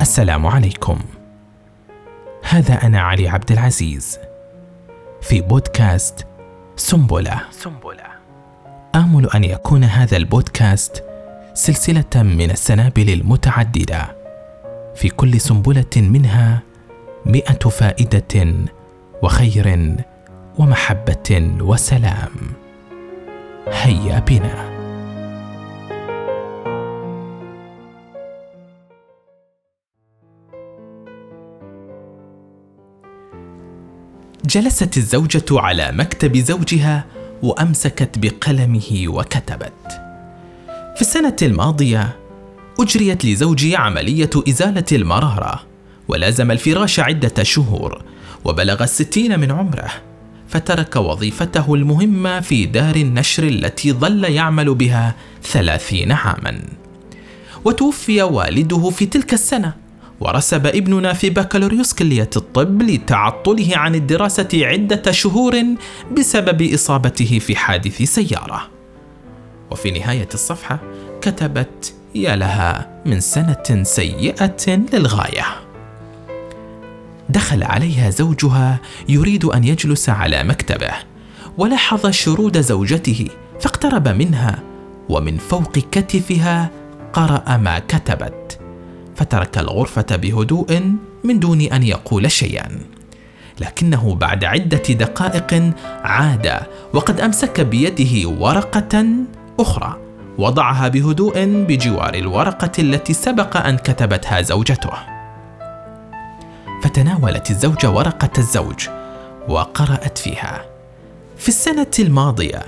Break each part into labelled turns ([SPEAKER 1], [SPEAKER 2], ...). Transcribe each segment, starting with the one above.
[SPEAKER 1] السلام عليكم. هذا أنا علي عبد العزيز. في بودكاست سنبلة. سنبلة. آمل أن يكون هذا البودكاست سلسلة من السنابل المتعددة. في كل سنبلة منها مئة فائدة وخير ومحبة وسلام. هيا بنا. جلست الزوجة على مكتب زوجها وأمسكت بقلمه وكتبت. في السنة الماضية أجريت لزوجي عملية إزالة المرارة، ولازم الفراش عدة شهور، وبلغ الستين من عمره، فترك وظيفته المهمة في دار النشر التي ظل يعمل بها ثلاثين عاما. وتوفي والده في تلك السنة ورسب ابننا في بكالوريوس كلية الطب لتعطله عن الدراسة عدة شهور بسبب إصابته في حادث سيارة. وفي نهاية الصفحة كتبت: يا لها من سنة سيئة للغاية. دخل عليها زوجها يريد أن يجلس على مكتبه، ولاحظ شرود زوجته فاقترب منها ومن فوق كتفها قرأ ما كتبت فترك الغرفة بهدوء من دون أن يقول شيئا. لكنه بعد عدة دقائق عاد وقد أمسك بيده ورقة أخرى وضعها بهدوء بجوار الورقة التي سبق أن كتبتها زوجته. فتناولت الزوجة ورقة الزوج وقرأت فيها. في السنة الماضية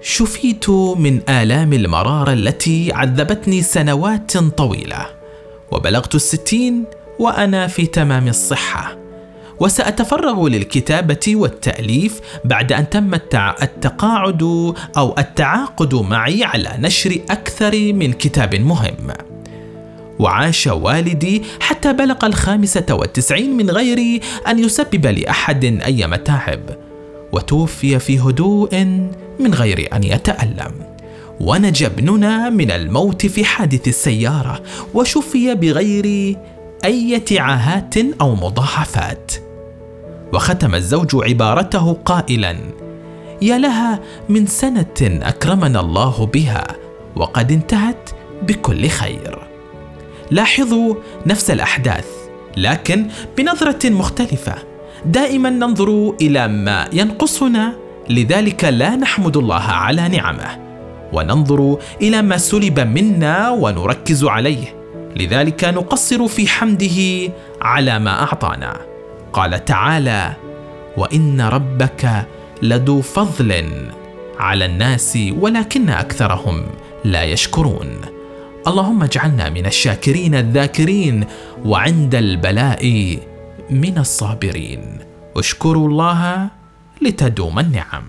[SPEAKER 1] شفيت من آلام المرارة التي عذبتني سنوات طويلة. وبلغت الستين وأنا في تمام الصحة. وسأتفرغ للكتابة والتأليف بعد أن تم التقاعد أو التعاقد معي على نشر أكثر من كتاب مهم. وعاش والدي حتى بلغ الخامسة والتسعين من غير أن يسبب لأحد أي متاعب وتوفي في هدوء من غير أن يتألم. ونجا ابننا من الموت في حادث السيارة وشفي بغير اي عاهات أو مضاعفات. وختم الزوج عبارته قائلا يا لها من سنة أكرمنا الله بها وقد انتهت بكل خير. لاحظوا نفس الأحداث لكن بنظرة مختلفة. دائما ننظر إلى ما ينقصنا لذلك لا نحمد الله على نعمه. وننظر إلى ما سلب منا ونركز عليه. لذلك نقصر في حمده على ما أعطانا. قال تعالى وإن ربك لذو فضل على الناس ولكن أكثرهم لا يشكرون. اللهم اجعلنا من الشاكرين الذاكرين وعند البلاء من الصابرين. اشكروا الله لتدوم النعم.